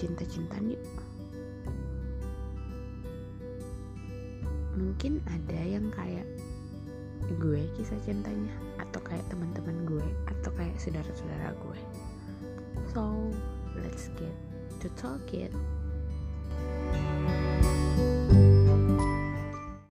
cinta-cintaan yuk. Mungkin ada yang kayak gue kisah cintanya atau kayak teman-teman gue atau kayak saudara-saudara gue. So let's get to talk it.